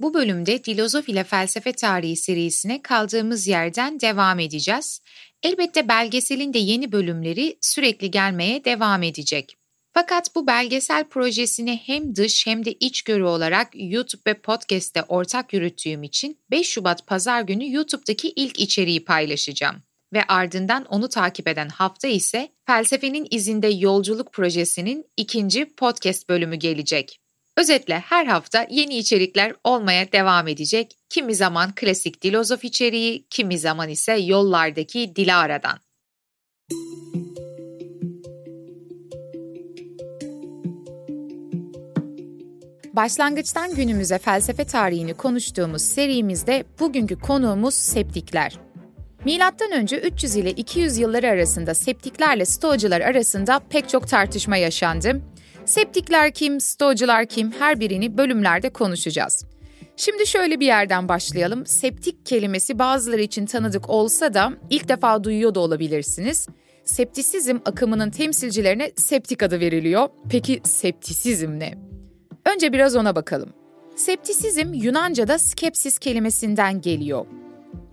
Bu bölümde Filozof ile Felsefe Tarihi serisine kaldığımız yerden devam edeceğiz. Elbette belgeselin de yeni bölümleri sürekli gelmeye devam edecek. Fakat bu belgesel projesini hem dış hem de iç görü olarak YouTube ve podcast'te ortak yürüttüğüm için 5 Şubat pazar günü YouTube'daki ilk içeriği paylaşacağım. Ve ardından onu takip eden hafta ise Felsefenin İzinde Yolculuk projesinin ikinci podcast bölümü gelecek. Özetle her hafta yeni içerikler olmaya devam edecek. Kimi zaman klasik dilozof içeriği, kimi zaman ise yollardaki Dilara'dan. Başlangıçtan günümüze felsefe tarihini konuştuğumuz serimizde bugünkü konuğumuz septikler. Milattan önce 300 ile 200 yılları arasında septiklerle stoacılar arasında pek çok tartışma yaşandı. Septikler kim, stoacılar kim her birini bölümlerde konuşacağız. Şimdi şöyle bir yerden başlayalım. Septik kelimesi bazıları için tanıdık olsa da ilk defa duyuyor da olabilirsiniz. Septisizm akımının temsilcilerine septik adı veriliyor. Peki septisizm ne? Önce biraz ona bakalım. Septisizm Yunanca'da skepsis kelimesinden geliyor.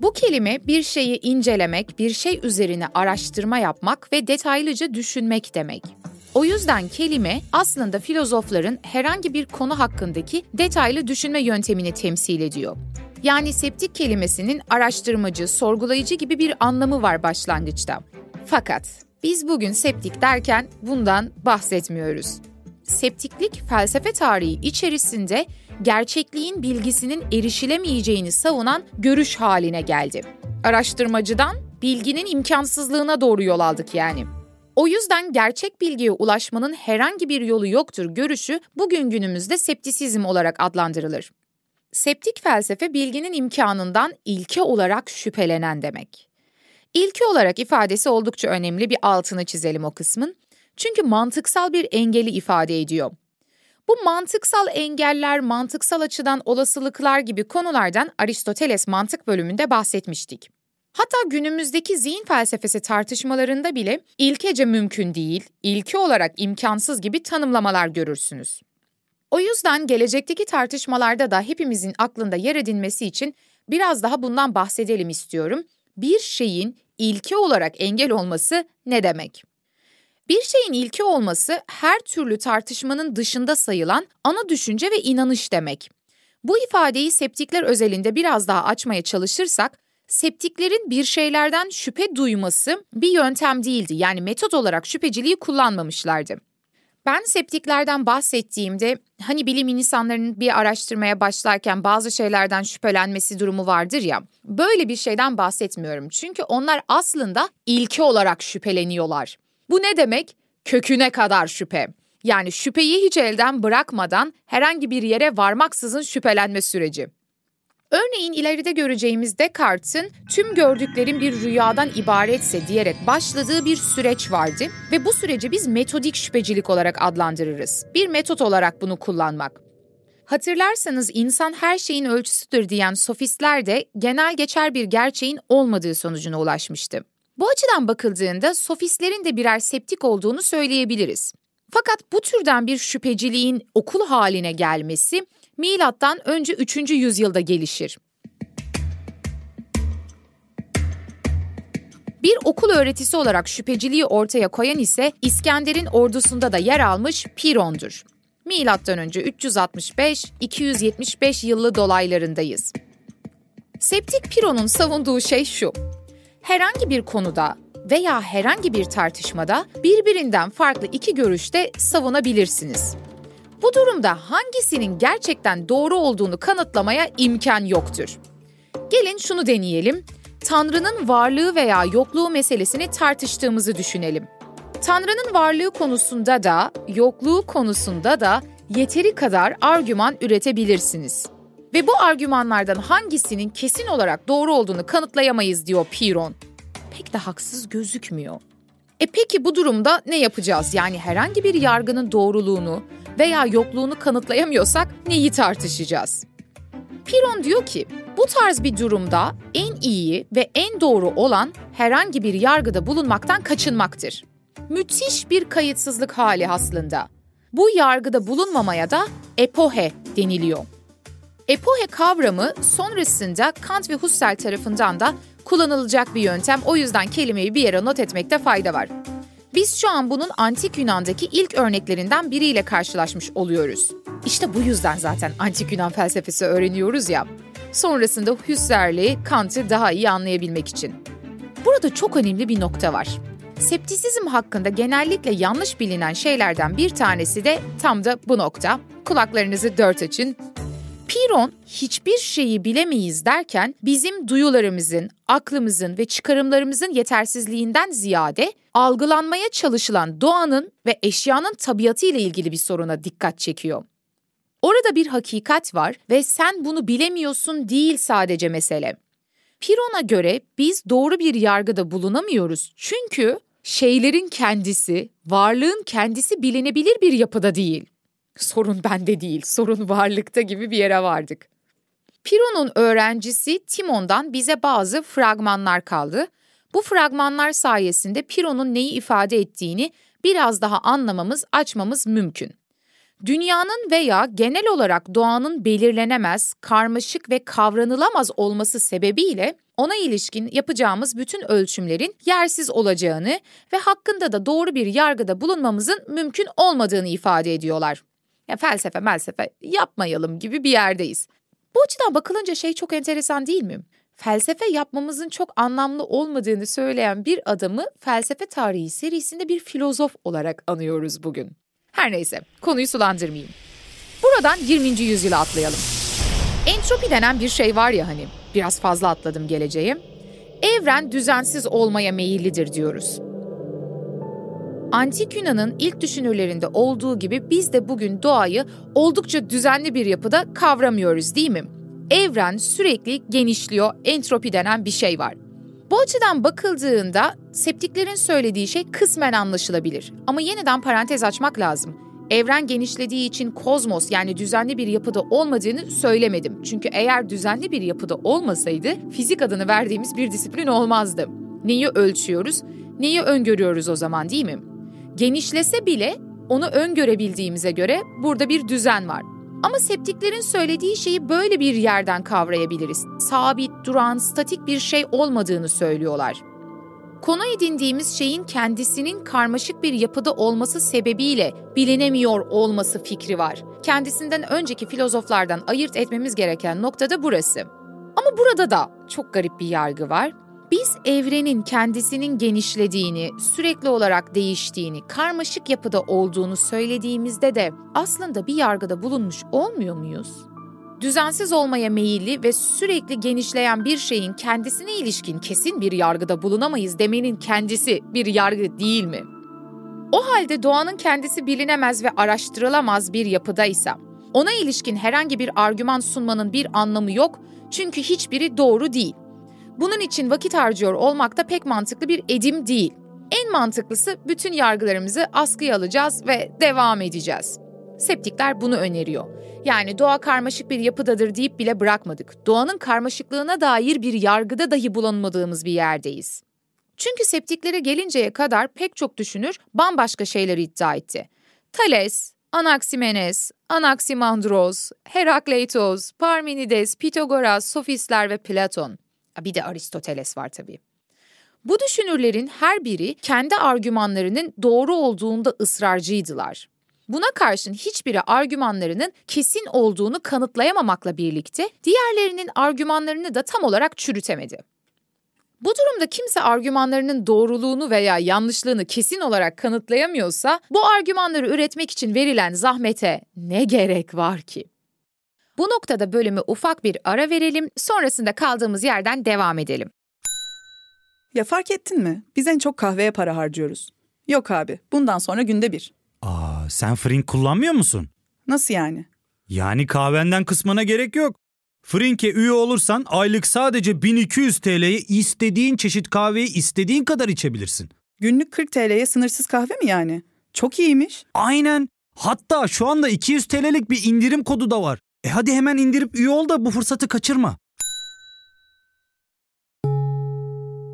Bu kelime bir şeyi incelemek, bir şey üzerine araştırma yapmak ve detaylıca düşünmek demek. O yüzden kelime aslında filozofların herhangi bir konu hakkındaki detaylı düşünme yöntemini temsil ediyor. Yani septik kelimesinin araştırmacı, sorgulayıcı gibi bir anlamı var başlangıçta. Fakat biz bugün septik derken bundan bahsetmiyoruz. Septiklik felsefe tarihi içerisinde gerçekliğin bilgisinin erişilemeyeceğini savunan görüş haline geldi. Araştırmacıdan bilginin imkansızlığına doğru yol aldık yani. O yüzden gerçek bilgiye ulaşmanın herhangi bir yolu yoktur görüşü bugün günümüzde septisizm olarak adlandırılır. Septik felsefe bilginin imkanından ilke olarak şüphelenen demek. İlke olarak ifadesi oldukça önemli bir altını çizelim o kısmın. Çünkü mantıksal bir engeli ifade ediyor. Bu mantıksal engeller, mantıksal açıdan olasılıklar gibi konulardan Aristoteles mantık bölümünde bahsetmiştik. Hatta günümüzdeki zihin felsefesi tartışmalarında bile ilkece mümkün değil, ilke olarak imkansız gibi tanımlamalar görürsünüz. O yüzden gelecekteki tartışmalarda da hepimizin aklında yer edinmesi için biraz daha bundan bahsedelim istiyorum. Bir şeyin ilke olarak engel olması ne demek? Bir şeyin ilke olması her türlü tartışmanın dışında sayılan ana düşünce ve inanış demek. Bu ifadeyi septikler özelinde biraz daha açmaya çalışırsak, septiklerin bir şeylerden şüphe duyması bir yöntem değildi. Yani metot olarak şüpheciliği kullanmamışlardı. Ben septiklerden bahsettiğimde hani bilim insanlarının bir araştırmaya başlarken bazı şeylerden şüphelenmesi durumu vardır ya. Böyle bir şeyden bahsetmiyorum. Çünkü onlar aslında ilke olarak şüpheleniyorlar. Bu ne demek? Köküne kadar şüphe. Yani şüpheyi hiç elden bırakmadan herhangi bir yere varmaksızın şüphelenme süreci. Örneğin ileride göreceğimiz Descartes'in tüm gördüklerim bir rüyadan ibaretse diyerek başladığı bir süreç vardı ve bu süreci biz metodik şüphecilik olarak adlandırırız. Bir metot olarak bunu kullanmak. Hatırlarsanız insan her şeyin ölçüsüdür diyen sofistler de genel geçer bir gerçeğin olmadığı sonucuna ulaşmıştı. Bu açıdan bakıldığında sofistlerin de birer septik olduğunu söyleyebiliriz. Fakat bu türden bir şüpheciliğin okul haline gelmesi milattan önce 3. yüzyılda gelişir. Bir okul öğretisi olarak şüpheciliği ortaya koyan ise İskender'in ordusunda da yer almış Piron'dur. Milattan önce 365-275 yıllı dolaylarındayız. Septik Piron'un savunduğu şey şu. Herhangi bir konuda veya herhangi bir tartışmada birbirinden farklı iki görüşte savunabilirsiniz. Bu durumda hangisinin gerçekten doğru olduğunu kanıtlamaya imkan yoktur. Gelin şunu deneyelim. Tanrı'nın varlığı veya yokluğu meselesini tartıştığımızı düşünelim. Tanrı'nın varlığı konusunda da, yokluğu konusunda da yeteri kadar argüman üretebilirsiniz. Ve bu argümanlardan hangisinin kesin olarak doğru olduğunu kanıtlayamayız diyor Piron. Pek de haksız gözükmüyor. E peki bu durumda ne yapacağız? Yani herhangi bir yargının doğruluğunu veya yokluğunu kanıtlayamıyorsak neyi tartışacağız? Piron diyor ki, bu tarz bir durumda en iyi ve en doğru olan herhangi bir yargıda bulunmaktan kaçınmaktır. Müthiş bir kayıtsızlık hali aslında. Bu yargıda bulunmamaya da epohe deniliyor. Epohe kavramı sonrasında Kant ve Husserl tarafından da kullanılacak bir yöntem. O yüzden kelimeyi bir yere not etmekte fayda var. Biz şu an bunun antik Yunan'daki ilk örneklerinden biriyle karşılaşmış oluyoruz. İşte bu yüzden zaten antik Yunan felsefesi öğreniyoruz ya. Sonrasında Husserl'i, Kant'ı daha iyi anlayabilmek için. Burada çok önemli bir nokta var. Septisizm hakkında genellikle yanlış bilinen şeylerden bir tanesi de tam da bu nokta. Kulaklarınızı dört açın. Piron hiçbir şeyi bilemeyiz derken bizim duyularımızın, aklımızın ve çıkarımlarımızın yetersizliğinden ziyade algılanmaya çalışılan doğanın ve eşyanın tabiatı ile ilgili bir soruna dikkat çekiyor. Orada bir hakikat var ve sen bunu bilemiyorsun değil sadece mesele. Piron'a göre biz doğru bir yargıda bulunamıyoruz çünkü şeylerin kendisi, varlığın kendisi bilinebilir bir yapıda değil. Sorun bende değil, sorun varlıkta gibi bir yere vardık. Piron'un öğrencisi Timon'dan bize bazı fragmanlar kaldı. Bu fragmanlar sayesinde Piron'un neyi ifade ettiğini biraz daha anlamamız, açmamız mümkün. Dünyanın veya genel olarak doğanın belirlenemez, karmaşık ve kavranılamaz olması sebebiyle ona ilişkin yapacağımız bütün ölçümlerin yersiz olacağını ve hakkında da doğru bir yargıda bulunmamızın mümkün olmadığını ifade ediyorlar. Ya felsefe melsefe yapmayalım gibi bir yerdeyiz. Bu açıdan bakılınca şey çok enteresan değil mi? Felsefe yapmamızın çok anlamlı olmadığını söyleyen bir adamı felsefe tarihi serisinde bir filozof olarak anıyoruz bugün. Her neyse konuyu sulandırmayayım. Buradan 20. yüzyıla atlayalım. Entropi denen bir şey var ya hani biraz fazla atladım geleceğe. Evren düzensiz olmaya meyillidir diyoruz. Antik Yunan'ın ilk düşünürlerinde olduğu gibi biz de bugün doğayı oldukça düzenli bir yapıda kavramıyoruz değil mi? Evren sürekli genişliyor, entropi denen bir şey var. Bu açıdan bakıldığında septiklerin söylediği şey kısmen anlaşılabilir. Ama yeniden parantez açmak lazım. Evren genişlediği için kozmos yani düzenli bir yapıda olmadığını söylemedim. Çünkü eğer düzenli bir yapıda olmasaydı fizik adını verdiğimiz bir disiplin olmazdı. Neyi ölçüyoruz, neyi öngörüyoruz o zaman değil mi? Genişlese bile onu öngörebildiğimize göre burada bir düzen var. Ama septiklerin söylediği şeyi böyle bir yerden kavrayabiliriz. Sabit, duran, statik bir şey olmadığını söylüyorlar. Konu edindiğimiz şeyin kendisinin karmaşık bir yapıda olması sebebiyle bilinemiyor olması fikri var. Kendisinden önceki filozoflardan ayırt etmemiz gereken nokta da burası. Ama burada da çok garip bir yargı var. Biz evrenin kendisinin genişlediğini, sürekli olarak değiştiğini, karmaşık yapıda olduğunu söylediğimizde de aslında bir yargıda bulunmuş olmuyor muyuz? Düzensiz olmaya meyilli ve sürekli genişleyen bir şeyin kendisine ilişkin kesin bir yargıda bulunamayız demenin kendisi bir yargı değil mi? O halde doğanın kendisi bilinemez ve araştırılamaz bir yapıdaysa, ona ilişkin herhangi bir argüman sunmanın bir anlamı yok çünkü hiçbiri doğru değil. Bunun için vakit harcıyor olmak da pek mantıklı bir edim değil. En mantıklısı bütün yargılarımızı askıya alacağız ve devam edeceğiz. Septikler bunu öneriyor. Yani doğa karmaşık bir yapıdadır deyip bile bırakmadık. Doğanın karmaşıklığına dair bir yargıda dahi bulunmadığımız bir yerdeyiz. Çünkü septiklere gelinceye kadar pek çok düşünür bambaşka şeyleri iddia etti. Thales, Anaximenes, Anaximandros, Herakleitos, Parmenides, Pitagoras, Sofistler ve Platon. Bir de Aristoteles var tabii. Bu düşünürlerin her biri kendi argümanlarının doğru olduğunda ısrarcıydılar. Buna karşın hiçbiri argümanlarının kesin olduğunu kanıtlayamamakla birlikte diğerlerinin argümanlarını da tam olarak çürütemedi. Bu durumda kimse argümanlarının doğruluğunu veya yanlışlığını kesin olarak kanıtlayamıyorsa bu argümanları üretmek için verilen zahmete ne gerek var ki? Bu noktada bölümü ufak bir ara verelim, sonrasında kaldığımız yerden devam edelim. Ya fark ettin mi? Biz en çok kahveye para harcıyoruz. Yok abi, bundan sonra günde bir. Aa, sen Frink kullanmıyor musun? Nasıl yani? Yani kahvenden kısmına gerek yok. Frink'e üye olursan aylık sadece 1200 TL'ye istediğin çeşit kahveyi istediğin kadar içebilirsin. Günlük 40 TL'ye sınırsız kahve mi yani? Çok iyiymiş. Aynen. Hatta şu anda 200 TL'lik bir indirim kodu da var. E hadi hemen indirip üye ol da bu fırsatı kaçırma.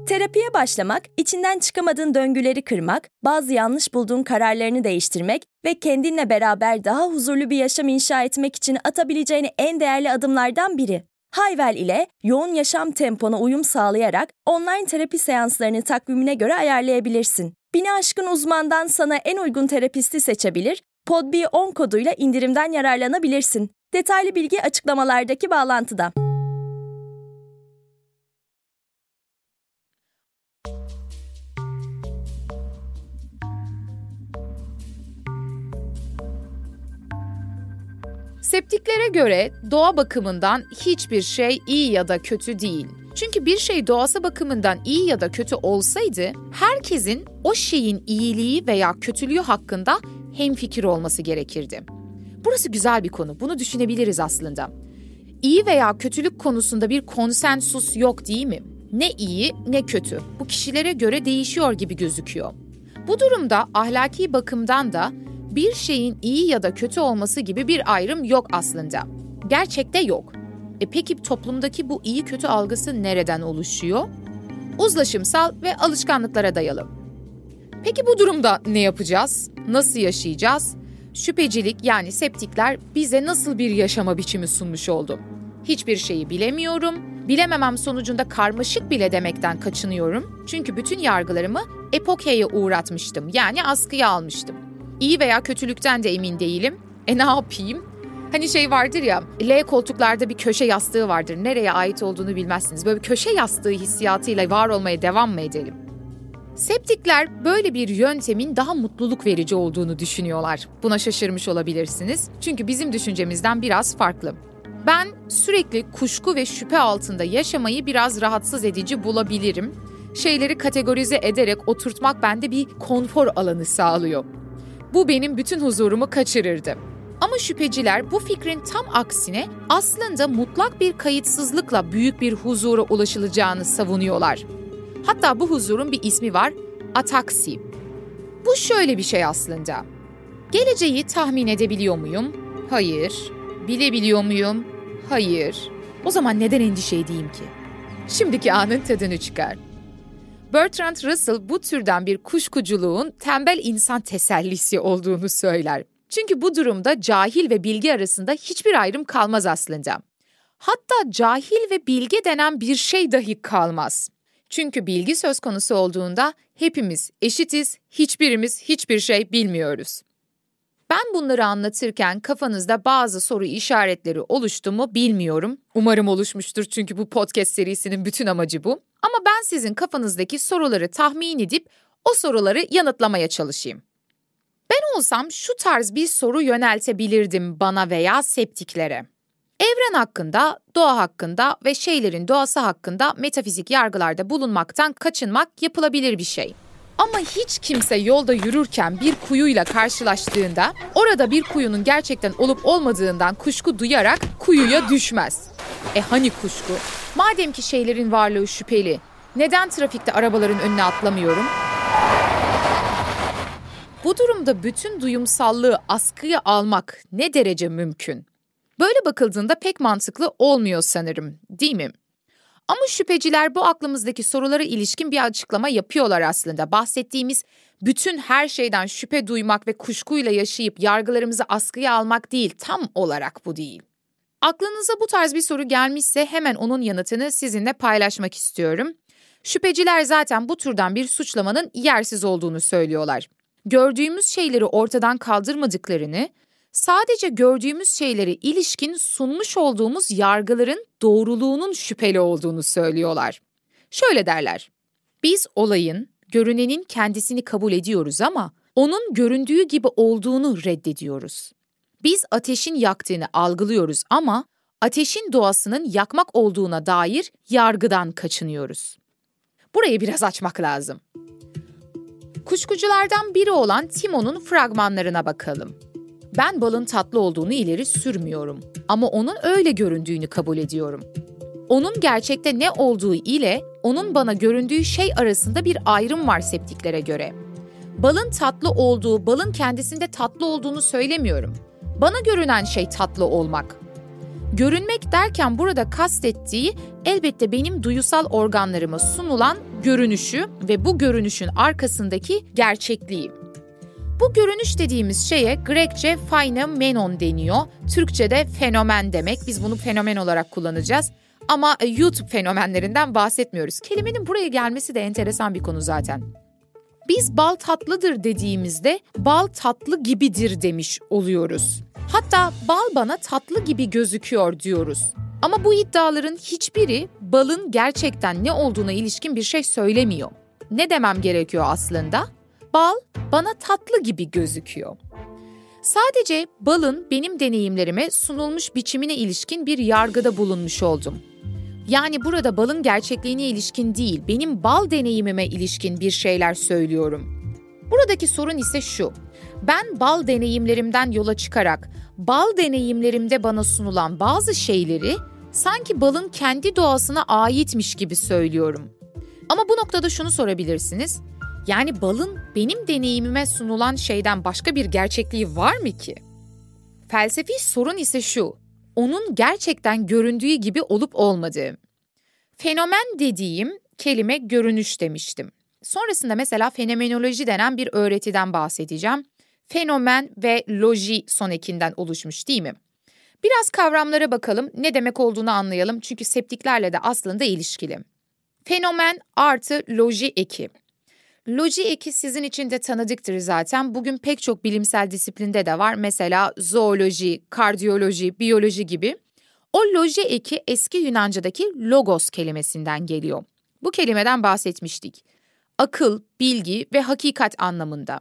Terapiye başlamak, içinden çıkamadığın döngüleri kırmak, bazı yanlış bulduğun kararlarını değiştirmek ve kendinle beraber daha huzurlu bir yaşam inşa etmek için atabileceğin en değerli adımlardan biri. Hayvel ile yoğun yaşam tempona uyum sağlayarak online terapi seanslarını takvimine göre ayarlayabilirsin. Bini aşkın uzmandan sana en uygun terapisti seçebilir, PodB10 koduyla indirimden yararlanabilirsin. Detaylı bilgi açıklamalardaki bağlantıda. Septiklere göre doğa bakımından hiçbir şey iyi ya da kötü değil. Çünkü bir şey doğası bakımından iyi ya da kötü olsaydı herkesin o şeyin iyiliği veya kötülüğü hakkında hemfikir olması gerekirdi. Burası güzel bir konu. Bunu düşünebiliriz aslında. İyi veya kötülük konusunda bir konsensus yok değil mi? Ne iyi ne kötü. Bu kişilere göre değişiyor gibi gözüküyor. Bu durumda ahlaki bakımdan da bir şeyin iyi ya da kötü olması gibi bir ayrım yok aslında. Gerçekte yok. E peki toplumdaki bu iyi kötü algısı nereden oluşuyor? Uzlaşımsal ve alışkanlıklara dayalı. Peki bu durumda ne yapacağız? Nasıl yaşayacağız? Şüphecilik yani septikler bize nasıl bir yaşama biçimi sunmuş oldu? Hiçbir şeyi bilemiyorum, bilememem sonucunda karmaşık bile demekten kaçınıyorum. Çünkü bütün yargılarımı epokeye uğratmıştım yani askıya almıştım. İyi veya kötülükten de emin değilim. E ne yapayım? Hani şey vardır ya, L koltuklarda bir köşe yastığı vardır. Nereye ait olduğunu bilmezsiniz. Böyle bir köşe yastığı hissiyatıyla var olmaya devam mı edelim? Septikler böyle bir yöntemin daha mutluluk verici olduğunu düşünüyorlar. Buna şaşırmış olabilirsiniz. Çünkü bizim düşüncemizden biraz farklı. Ben sürekli kuşku ve şüphe altında yaşamayı biraz rahatsız edici bulabilirim. Şeyleri kategorize ederek oturtmak bende bir konfor alanı sağlıyor. Bu benim bütün huzurumu kaçırırdı. Ama şüpheciler bu fikrin tam aksine aslında mutlak bir kayıtsızlıkla büyük bir huzura ulaşılacağını savunuyorlar. Hatta bu huzurun bir ismi var, ataksi. Bu şöyle bir şey aslında. Geleceği tahmin edebiliyor muyum? Hayır. Bilebiliyor muyum? Hayır. O zaman neden endişe edeyim ki? Şimdiki anın tadını çıkar. Bertrand Russell bu türden bir kuşkuculuğun tembel insan tesellisi olduğunu söyler. Çünkü bu durumda cahil ve bilgi arasında hiçbir ayrım kalmaz aslında. Hatta cahil ve bilge denen bir şey dahi kalmaz. Çünkü bilgi söz konusu olduğunda hepimiz eşitiz, hiçbirimiz hiçbir şey bilmiyoruz. Ben bunları anlatırken kafanızda bazı soru işaretleri oluştu mu bilmiyorum. Umarım oluşmuştur çünkü bu podcast serisinin bütün amacı bu. Ama ben sizin kafanızdaki soruları tahmin edip o soruları yanıtlamaya çalışayım. Ben olsam şu tarz bir soru yöneltebilirdim bana veya septiklere. Evren hakkında, doğa hakkında ve şeylerin doğası hakkında metafizik yargılarda bulunmaktan kaçınmak yapılabilir bir şey. Ama hiç kimse yolda yürürken bir kuyuyla karşılaştığında orada bir kuyunun gerçekten olup olmadığından kuşku duyarak kuyuya düşmez. E hani kuşku? Madem ki şeylerin varlığı şüpheli, neden trafikte arabaların önüne atlamıyorum? Bu durumda bütün duyumsallığı askıya almak ne derece mümkün? Böyle bakıldığında pek mantıklı olmuyor sanırım, değil mi? Ama şüpheciler bu aklımızdaki sorulara ilişkin bir açıklama yapıyorlar aslında. Bahsettiğimiz bütün her şeyden şüphe duymak ve kuşkuyla yaşayıp yargılarımızı askıya almak değil, tam olarak bu değil. Aklınıza bu tarz bir soru gelmişse hemen onun yanıtını sizinle paylaşmak istiyorum. Şüpheciler zaten bu türden bir suçlamanın yersiz olduğunu söylüyorlar. Gördüğümüz şeyleri ortadan kaldırmadıklarını, sadece gördüğümüz şeylere ilişkin sunmuş olduğumuz yargıların doğruluğunun şüpheli olduğunu söylüyorlar. Şöyle derler. Biz olayın, görünenin kendisini kabul ediyoruz ama onun göründüğü gibi olduğunu reddediyoruz. Biz ateşin yaktığını algılıyoruz ama ateşin doğasının yakmak olduğuna dair yargıdan kaçınıyoruz. Burayı biraz açmak lazım. Kuşkuculardan biri olan Timo'nun fragmanlarına bakalım. Ben balın tatlı olduğunu ileri sürmüyorum ama onun öyle göründüğünü kabul ediyorum. Onun gerçekte ne olduğu ile onun bana göründüğü şey arasında bir ayrım var septiklere göre. Balın tatlı olduğu, balın kendisinde tatlı olduğunu söylemiyorum. Bana görünen şey tatlı olmak. Görünmek derken burada kastettiği elbette benim duyusal organlarıma sunulan görünüşü ve bu görünüşün arkasındaki gerçekliği. Bu görünüş dediğimiz şeye Grekçe phenomenon deniyor. Türkçe'de fenomen demek. Biz bunu fenomen olarak kullanacağız. Ama e, YouTube fenomenlerinden bahsetmiyoruz. Kelimenin buraya gelmesi de enteresan bir konu zaten. Biz bal tatlıdır dediğimizde bal tatlı gibidir demiş oluyoruz. Hatta bal bana tatlı gibi gözüküyor diyoruz. Ama bu iddiaların hiçbiri balın gerçekten ne olduğuna ilişkin bir şey söylemiyor. Ne demem gerekiyor aslında? Bal bana tatlı gibi gözüküyor. Sadece balın benim deneyimlerime sunulmuş biçimine ilişkin bir yargıda bulunmuş oldum. Yani burada balın gerçekliğine ilişkin değil, benim bal deneyimime ilişkin bir şeyler söylüyorum. Buradaki sorun ise şu. Ben bal deneyimlerimden yola çıkarak bal deneyimlerimde bana sunulan bazı şeyleri sanki balın kendi doğasına aitmiş gibi söylüyorum. Ama bu noktada şunu sorabilirsiniz. Yani balın benim deneyimime sunulan şeyden başka bir gerçekliği var mı ki? Felsefi sorun ise şu. Onun gerçekten göründüğü gibi olup olmadığı. Fenomen dediğim kelime görünüş demiştim. Sonrasında mesela fenomenoloji denen bir öğretiden bahsedeceğim. Fenomen ve loji son ekinden oluşmuş değil mi? Biraz kavramlara bakalım, ne demek olduğunu anlayalım çünkü septiklerle de aslında ilişkili. Fenomen artı loji eki. Loji eki sizin için de tanıdıktır zaten. Bugün pek çok bilimsel disiplinde de var. Mesela zooloji, kardiyoloji, biyoloji gibi. O loji eki eski Yunanca'daki logos kelimesinden geliyor. Bu kelimeden bahsetmiştik. Akıl, bilgi ve hakikat anlamında.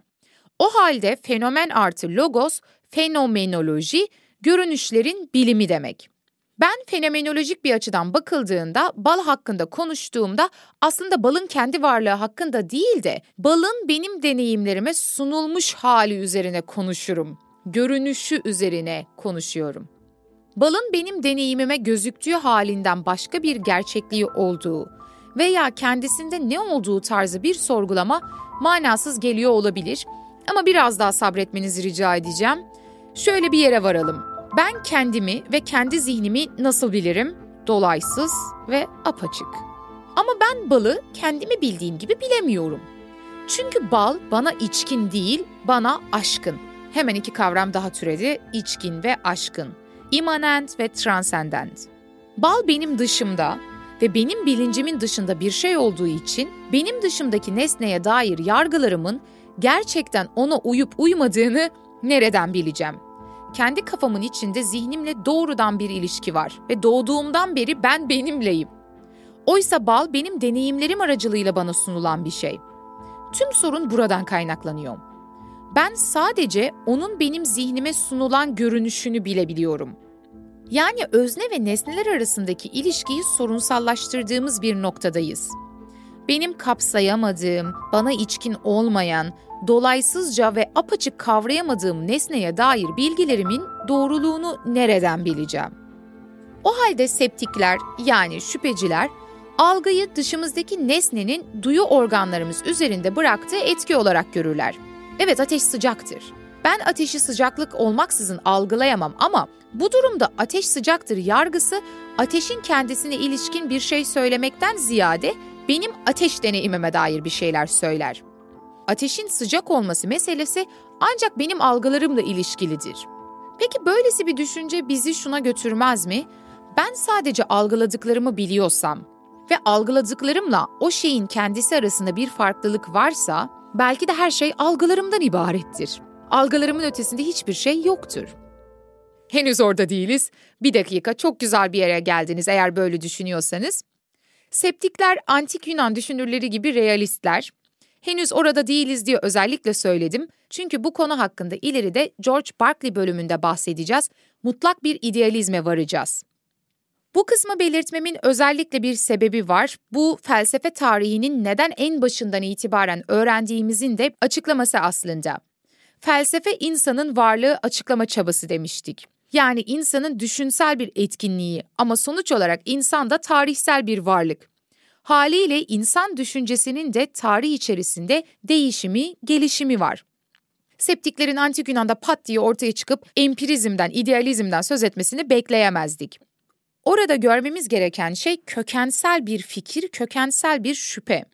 O halde fenomen artı logos, fenomenoloji, görünüşlerin bilimi demek. Ben fenomenolojik bir açıdan bakıldığında bal hakkında konuştuğumda aslında balın kendi varlığı hakkında değil de balın benim deneyimlerime sunulmuş hali üzerine konuşurum. Görünüşü üzerine konuşuyorum. Balın benim deneyimime gözüktüğü halinden başka bir gerçekliği olduğu veya kendisinde ne olduğu tarzı bir sorgulama manasız geliyor olabilir ama biraz daha sabretmenizi rica edeceğim. Şöyle bir yere varalım. Ben kendimi ve kendi zihnimi nasıl bilirim? Dolaysız ve apaçık. Ama ben balı kendimi bildiğim gibi bilemiyorum. Çünkü bal bana içkin değil, bana aşkın. Hemen iki kavram daha türedi, içkin ve aşkın. Immanent ve transcendent. Bal benim dışımda ve benim bilincimin dışında bir şey olduğu için benim dışımdaki nesneye dair yargılarımın gerçekten ona uyup uymadığını nereden bileceğim? Kendi kafamın içinde zihnimle doğrudan bir ilişki var ve doğduğumdan beri ben benimleyim. Oysa bal benim deneyimlerim aracılığıyla bana sunulan bir şey. Tüm sorun buradan kaynaklanıyor. Ben sadece onun benim zihnime sunulan görünüşünü bilebiliyorum. Yani özne ve nesneler arasındaki ilişkiyi sorunsallaştırdığımız bir noktadayız. Benim kapsayamadığım, bana içkin olmayan, dolaysızca ve apaçık kavrayamadığım nesneye dair bilgilerimin doğruluğunu nereden bileceğim? O halde septikler yani şüpheciler algıyı dışımızdaki nesnenin duyu organlarımız üzerinde bıraktığı etki olarak görürler. Evet ateş sıcaktır. Ben ateşi sıcaklık olmaksızın algılayamam ama bu durumda ateş sıcaktır yargısı ateşin kendisine ilişkin bir şey söylemekten ziyade benim ateş deneyimime dair bir şeyler söyler. Ateşin sıcak olması meselesi ancak benim algılarımla ilişkilidir. Peki böylesi bir düşünce bizi şuna götürmez mi? Ben sadece algıladıklarımı biliyorsam, ve algıladıklarımla o şeyin kendisi arasında bir farklılık varsa belki de her şey algılarımdan ibarettir. Algılarımın ötesinde hiçbir şey yoktur. Henüz orada değiliz. Bir dakika çok güzel bir yere geldiniz eğer böyle düşünüyorsanız. Septikler antik Yunan düşünürleri gibi realistler. Henüz orada değiliz diye özellikle söyledim. Çünkü bu konu hakkında ileride George Berkeley bölümünde bahsedeceğiz. Mutlak bir idealizme varacağız. Bu kısmı belirtmemin özellikle bir sebebi var. Bu felsefe tarihinin neden en başından itibaren öğrendiğimizin de açıklaması aslında. Felsefe insanın varlığı açıklama çabası demiştik. Yani insanın düşünsel bir etkinliği ama sonuç olarak insan da tarihsel bir varlık. Haliyle insan düşüncesinin de tarih içerisinde değişimi, gelişimi var. Septiklerin antik Yunan'da pat diye ortaya çıkıp empirizmden, idealizmden söz etmesini bekleyemezdik. Orada görmemiz gereken şey kökensel bir fikir, kökensel bir şüphe.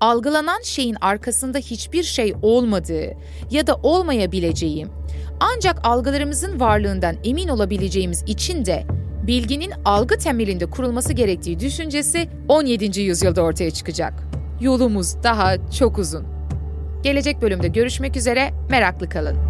Algılanan şeyin arkasında hiçbir şey olmadığı ya da olmayabileceği, ancak algılarımızın varlığından emin olabileceğimiz için de bilginin algı temelinde kurulması gerektiği düşüncesi 17. yüzyılda ortaya çıkacak. Yolumuz daha çok uzun. Gelecek bölümde görüşmek üzere, meraklı kalın.